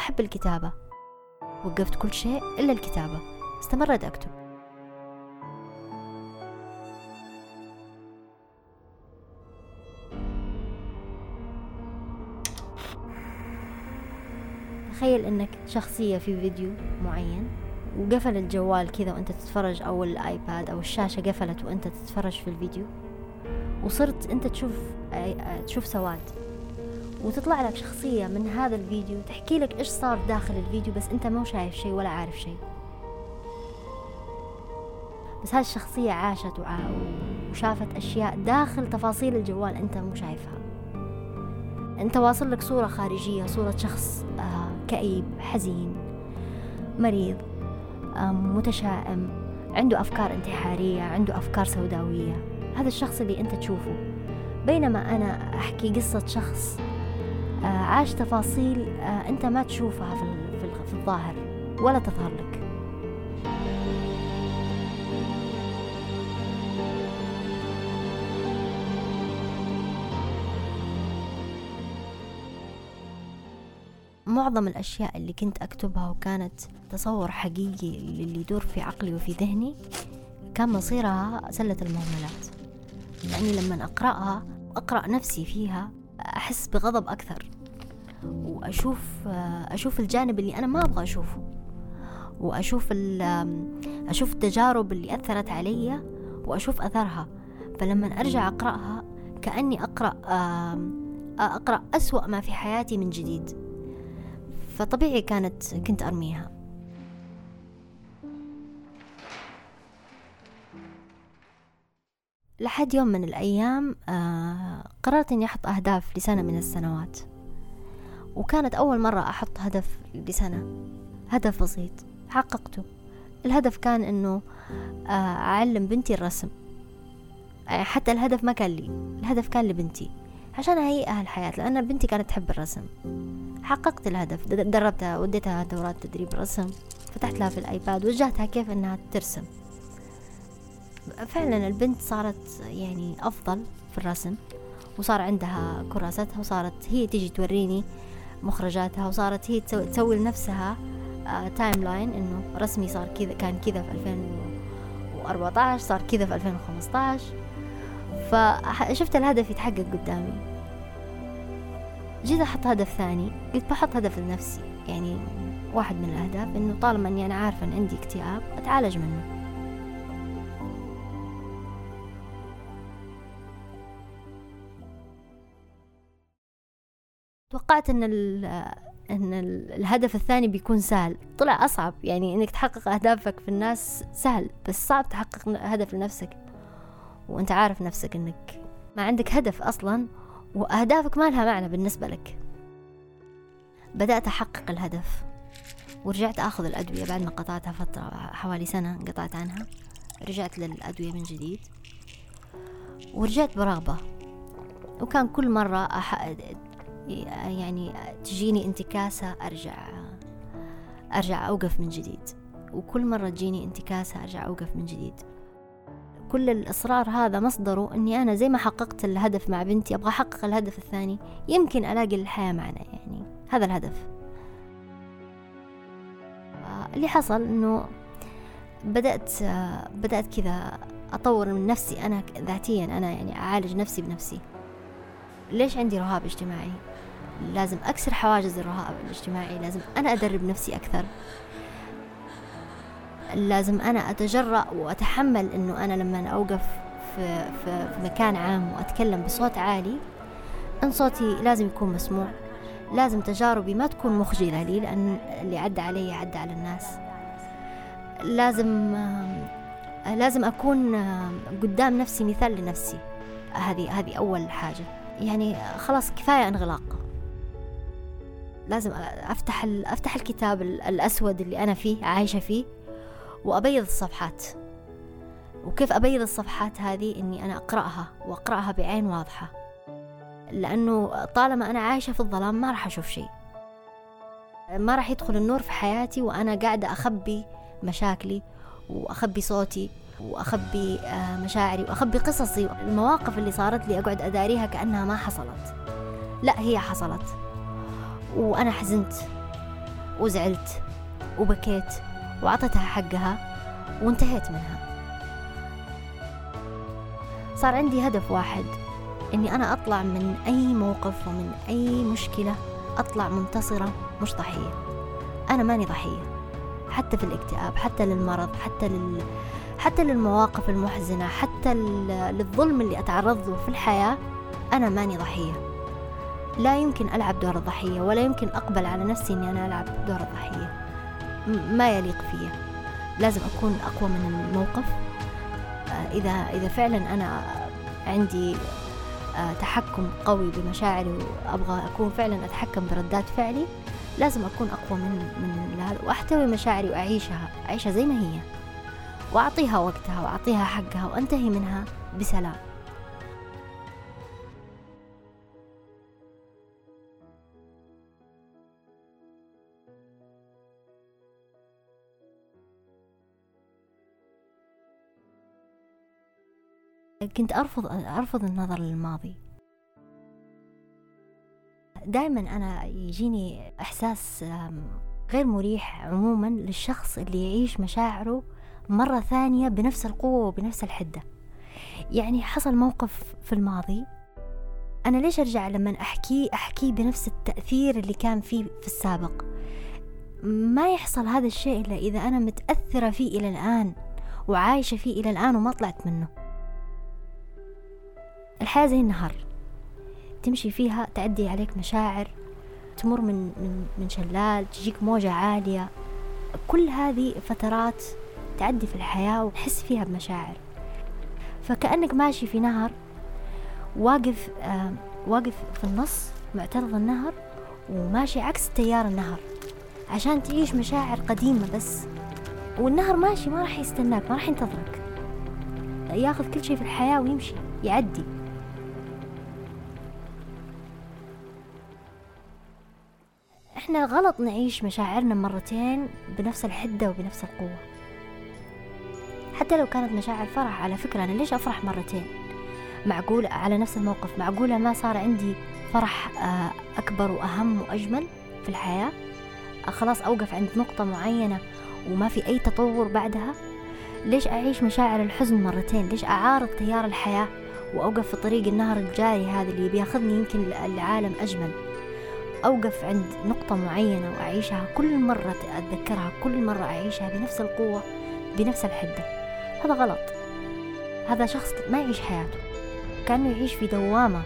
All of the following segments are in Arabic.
أحب الكتابة. وقفت كل شيء إلا الكتابة. استمرت أكتب تخيل إنك شخصية في فيديو معين وقفل الجوال كذا وأنت تتفرج أو الآيباد أو الشاشة قفلت وأنت تتفرج في الفيديو وصرت أنت تشوف تشوف سواد. وتطلع لك شخصية من هذا الفيديو تحكي لك إيش صار داخل الفيديو بس أنت مو شايف شيء ولا عارف شيء. بس هذه الشخصية عاشت وشافت أشياء داخل تفاصيل الجوال أنت مو شايفها. أنت واصل لك صورة خارجية صورة شخص آه كئيب حزين مريض متشائم عنده أفكار انتحارية عنده أفكار سوداوية. هذا الشخص اللي أنت تشوفه. بينما أنا أحكي قصة شخص عاش تفاصيل آه أنت ما تشوفها في, في الظاهر ولا تظهر لك. معظم الأشياء اللي كنت أكتبها وكانت تصور حقيقي للي يدور في عقلي وفي ذهني كان مصيرها سلة المهملات. يعني لما أقرأها أقرأ نفسي فيها أحس بغضب أكثر. وأشوف أشوف الجانب اللي أنا ما أبغى أشوفه. وأشوف أشوف التجارب اللي أثرت علي وأشوف أثرها. فلما أرجع أقرأها كأني أقرأ أقرأ أسوأ ما في حياتي من جديد. فطبيعي كانت كنت أرميها. لحد يوم من الأيام آه قررت إني أحط أهداف لسنة من السنوات. وكانت أول مرة أحط هدف لسنة. هدف بسيط. حققته. الهدف كان إنه آه أعلم بنتي الرسم. يعني حتى الهدف ما كان لي. الهدف كان لبنتي. عشان أهيئها الحياة لأن بنتي كانت تحب الرسم. حققت الهدف. دربتها وديتها دورات تدريب رسم. فتحت لها في الآيباد وجهتها كيف إنها ترسم. فعلا البنت صارت يعني أفضل في الرسم وصار عندها كراستها وصارت هي تيجي توريني مخرجاتها وصارت هي تسوي لنفسها timeline إنه رسمي صار كذا كان كذا في 2014 صار كذا في 2015 فشفت الهدف يتحقق قدامي. جيت أحط هدف ثاني قلت بحط هدف لنفسي يعني واحد من الأهداف إنه طالما إني أنا عارفة إن عندي اكتئاب أتعالج منه. توقعت إن إن الهدف الثاني بيكون سهل. طلع أصعب يعني إنك تحقق أهدافك في الناس سهل بس صعب تحقق هدف لنفسك. وأنت عارف نفسك إنك ما عندك هدف أصلا وأهدافك ما لها معنى بالنسبة لك. بدأت أحقق الهدف ورجعت أخذ الأدوية بعد ما قطعتها فترة حوالي سنة انقطعت عنها. رجعت للأدوية من جديد ورجعت برغبة. وكان كل مرة أح... يعني تجيني انتكاسة أرجع أرجع أوقف من جديد. وكل مرة تجيني انتكاسة أرجع أوقف من جديد. كل الإصرار هذا مصدره أني أنا زي ما حققت الهدف مع بنتي أبغى أحقق الهدف الثاني. يمكن ألاقي الحياة معنا يعني. هذا الهدف. اللي حصل أنه بدأت بدأت كذا أطور من نفسي أنا ذاتيا. أنا يعني أعالج نفسي بنفسي. ليش عندي رهاب اجتماعي؟ لازم أكسر حواجز الرهاب الاجتماعي لازم أنا أدرب نفسي أكثر. لازم أنا أتجرأ وأتحمل أنه أنا لما أوقف في, في, في مكان عام وأتكلم بصوت عالي أن صوتي لازم يكون مسموع. لازم تجاربي ما تكون مخجلة لي لأن اللي عدى علي عدى على الناس. لازم لازم أكون قدام نفسي مثال لنفسي. هذه هذه أول حاجة. يعني خلاص كفاية انغلاق. لازم أفتح أفتح الكتاب الأسود اللي أنا فيه عايشة فيه وأبيض الصفحات. وكيف أبيض الصفحات هذه؟ إني أنا أقرأها وأقرأها بعين واضحة. لأنه طالما أنا عايشة في الظلام ما راح أشوف شيء. ما راح يدخل النور في حياتي وأنا قاعدة أخبي مشاكلي وأخبي صوتي وأخبي مشاعري وأخبي قصصي. المواقف اللي صارت لي أقعد أداريها كأنها ما حصلت. لا هي حصلت. وأنا حزنت وزعلت وبكيت وعطيتها حقها وانتهيت منها. صار عندي هدف واحد إني أنا أطلع من أي موقف ومن أي مشكلة أطلع منتصرة مش ضحيه أنا ماني ضحية حتى في الاكتئاب حتى للمرض حتى لل حتى للمواقف المحزنة حتى للظلم اللي أتعرض له في الحياة أنا ماني ضحية. لا يمكن ألعب دور الضحية ولا يمكن أقبل على نفسي إني أنا ألعب دور الضحية. ما يليق فيا. لازم أكون أقوى من الموقف. آه، إذا إذا فعلا أنا عندي آه، تحكم قوي بمشاعري وأبغى أكون فعلا أتحكم بردات فعلي لازم أكون أقوى من من هذا وأحتوي مشاعري وأعيشها أعيشها زي ما هي. وأعطيها وقتها وأعطيها حقها وأنتهي منها بسلام. كنت أرفض أرفض النظر للماضي. دائما أنا يجيني إحساس غير مريح عموما للشخص اللي يعيش مشاعره مرة ثانية بنفس القوة وبنفس الحدة. يعني حصل موقف في الماضي. أنا ليش أرجع لما أحكيه أحكيه بنفس التأثير اللي كان فيه في السابق؟ ما يحصل هذا الشيء إلا إذا أنا متأثرة فيه إلى الآن وعايشة فيه إلى الآن وما طلعت منه. الحياة زي النهر تمشي فيها تعدي عليك مشاعر تمر من من من شلال تجيك موجة عالية. كل هذه فترات تعدي في الحياة وتحس فيها بمشاعر. فكأنك ماشي في نهر واقف آه واقف في النص معترض النهر وماشي عكس تيار النهر عشان تعيش مشاعر قديمة بس. والنهر ماشي ما راح يستناك ما راح ينتظرك. ياخذ كل شيء في الحياة ويمشي يعدي. إحنا غلط نعيش مشاعرنا مرتين بنفس الحدة وبنفس القوة. حتى لو كانت مشاعر فرح على فكرة أنا ليش أفرح مرتين؟ معقول على نفس الموقف. معقولة ما صار عندي فرح آه، أكبر وأهم وأجمل في الحياة؟ آه، خلاص أوقف عند نقطة معينة وما في أي تطور بعدها؟ ليش أعيش مشاعر الحزن مرتين؟ ليش أعارض تيار الحياة وأوقف في طريق النهر الجاري هذا اللي بياخذني يمكن لعالم أجمل؟ أوقف عند نقطة معينة وأعيشها كل مرة أتذكرها كل مرة أعيشها بنفس القوة بنفس الحدة. هذا غلط. هذا شخص ما يعيش حياته. كأنه يعيش في دوامة.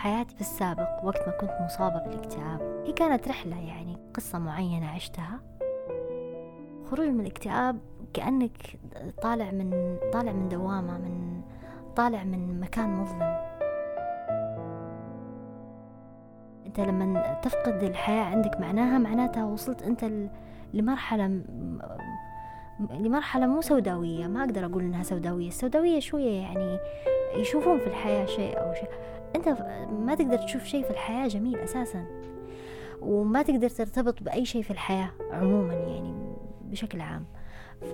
حياتي في السابق وقت ما كنت مصابة بالاكتئاب. هي كانت رحلة يعني قصة معينة عشتها. خروج من الاكتئاب كأنك طالع من طالع من دوامة من طالع من مكان مظلم. أنت لما تفقد الحياة عندك معناها معناتها وصلت أنت لمرحلة لمرحلة مو سوداوية. ما أقدر أقول إنها سوداوية. السوداوية شوية يعني يشوفون في الحياة شيء أو شيء. أنت ما تقدر تشوف شيء في الحياة جميل أساسا. وما تقدر ترتبط بأي شيء في الحياة عموما يعني بشكل عام.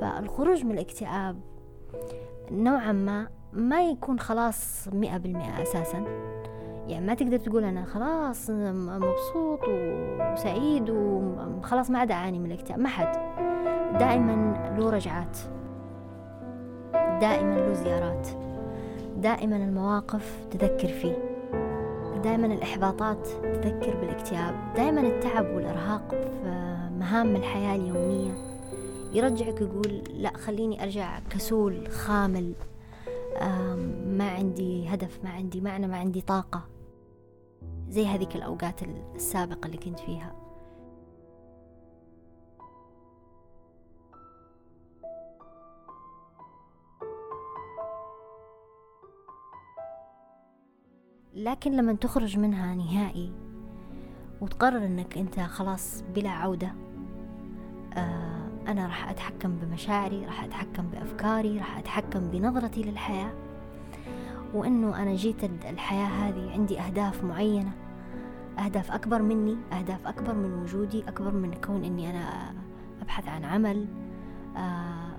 فالخروج من الاكتئاب نوعا ما ما يكون خلاص مئة بالمئة أساسا. يعني ما تقدر تقول أنا خلاص مبسوط وسعيد وخلاص ما عاد أعاني من الاكتئاب ما حد. دائما له رجعات. دائما له زيارات. دائما المواقف تذكر فيه. دائما الإحباطات تذكر بالاكتئاب. دائما التعب والإرهاق في مهام الحياة اليومية. يرجعك يقول لا خليني أرجع كسول خامل. ما عندي هدف ما عندي معنى ما عندي طاقة. زي هذيك الأوقات السابقة اللي كنت فيها. لكن لما تخرج منها نهائي وتقرر إنك أنت خلاص بلا عودة آه أنا راح أتحكم بمشاعري راح أتحكم بأفكاري راح أتحكم بنظرتي للحياة. وإنه أنا جيت الحياة هذه عندي أهداف معينة أهداف أكبر مني أهداف أكبر من وجودي أكبر من كون إني أنا أبحث عن عمل آه،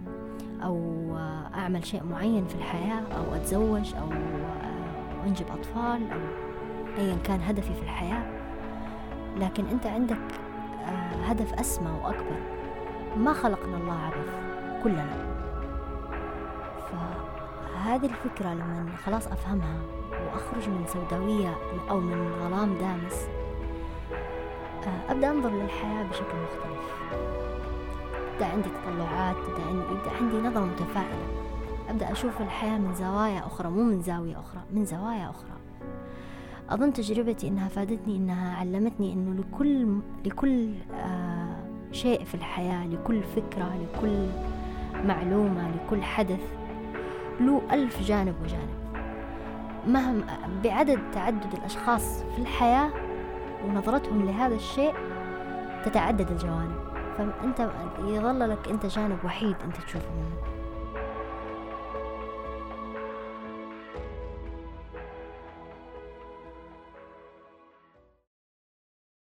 أو أعمل شيء معين في الحياة أو أتزوج أو أنجب أطفال أو أيا كان هدفي في الحياة لكن أنت عندك هدف أسمى وأكبر. ما خلقنا الله عبث كلنا. فهذه الفكرة لما خلاص أفهمها وأخرج من سوداوية أو من ظلام دامس أبدأ أنظر للحياة بشكل مختلف. يبدأ عندي تطلعات يبدأ عندي نظرة متفائلة. أبدأ أشوف الحياة من زوايا أخرى مو من زاوية أخرى من زوايا أخرى. أظن تجربتي إنها فادتني إنها علمتني إنه لكل لكل آه شيء في الحياة لكل فكرة لكل معلومة لكل حدث له ألف جانب وجانب. مهما بعدد تعدد الأشخاص في الحياة ونظرتهم لهذا الشيء تتعدد الجوانب. فأنت يظل لك أنت جانب وحيد أنت تشوفه. منه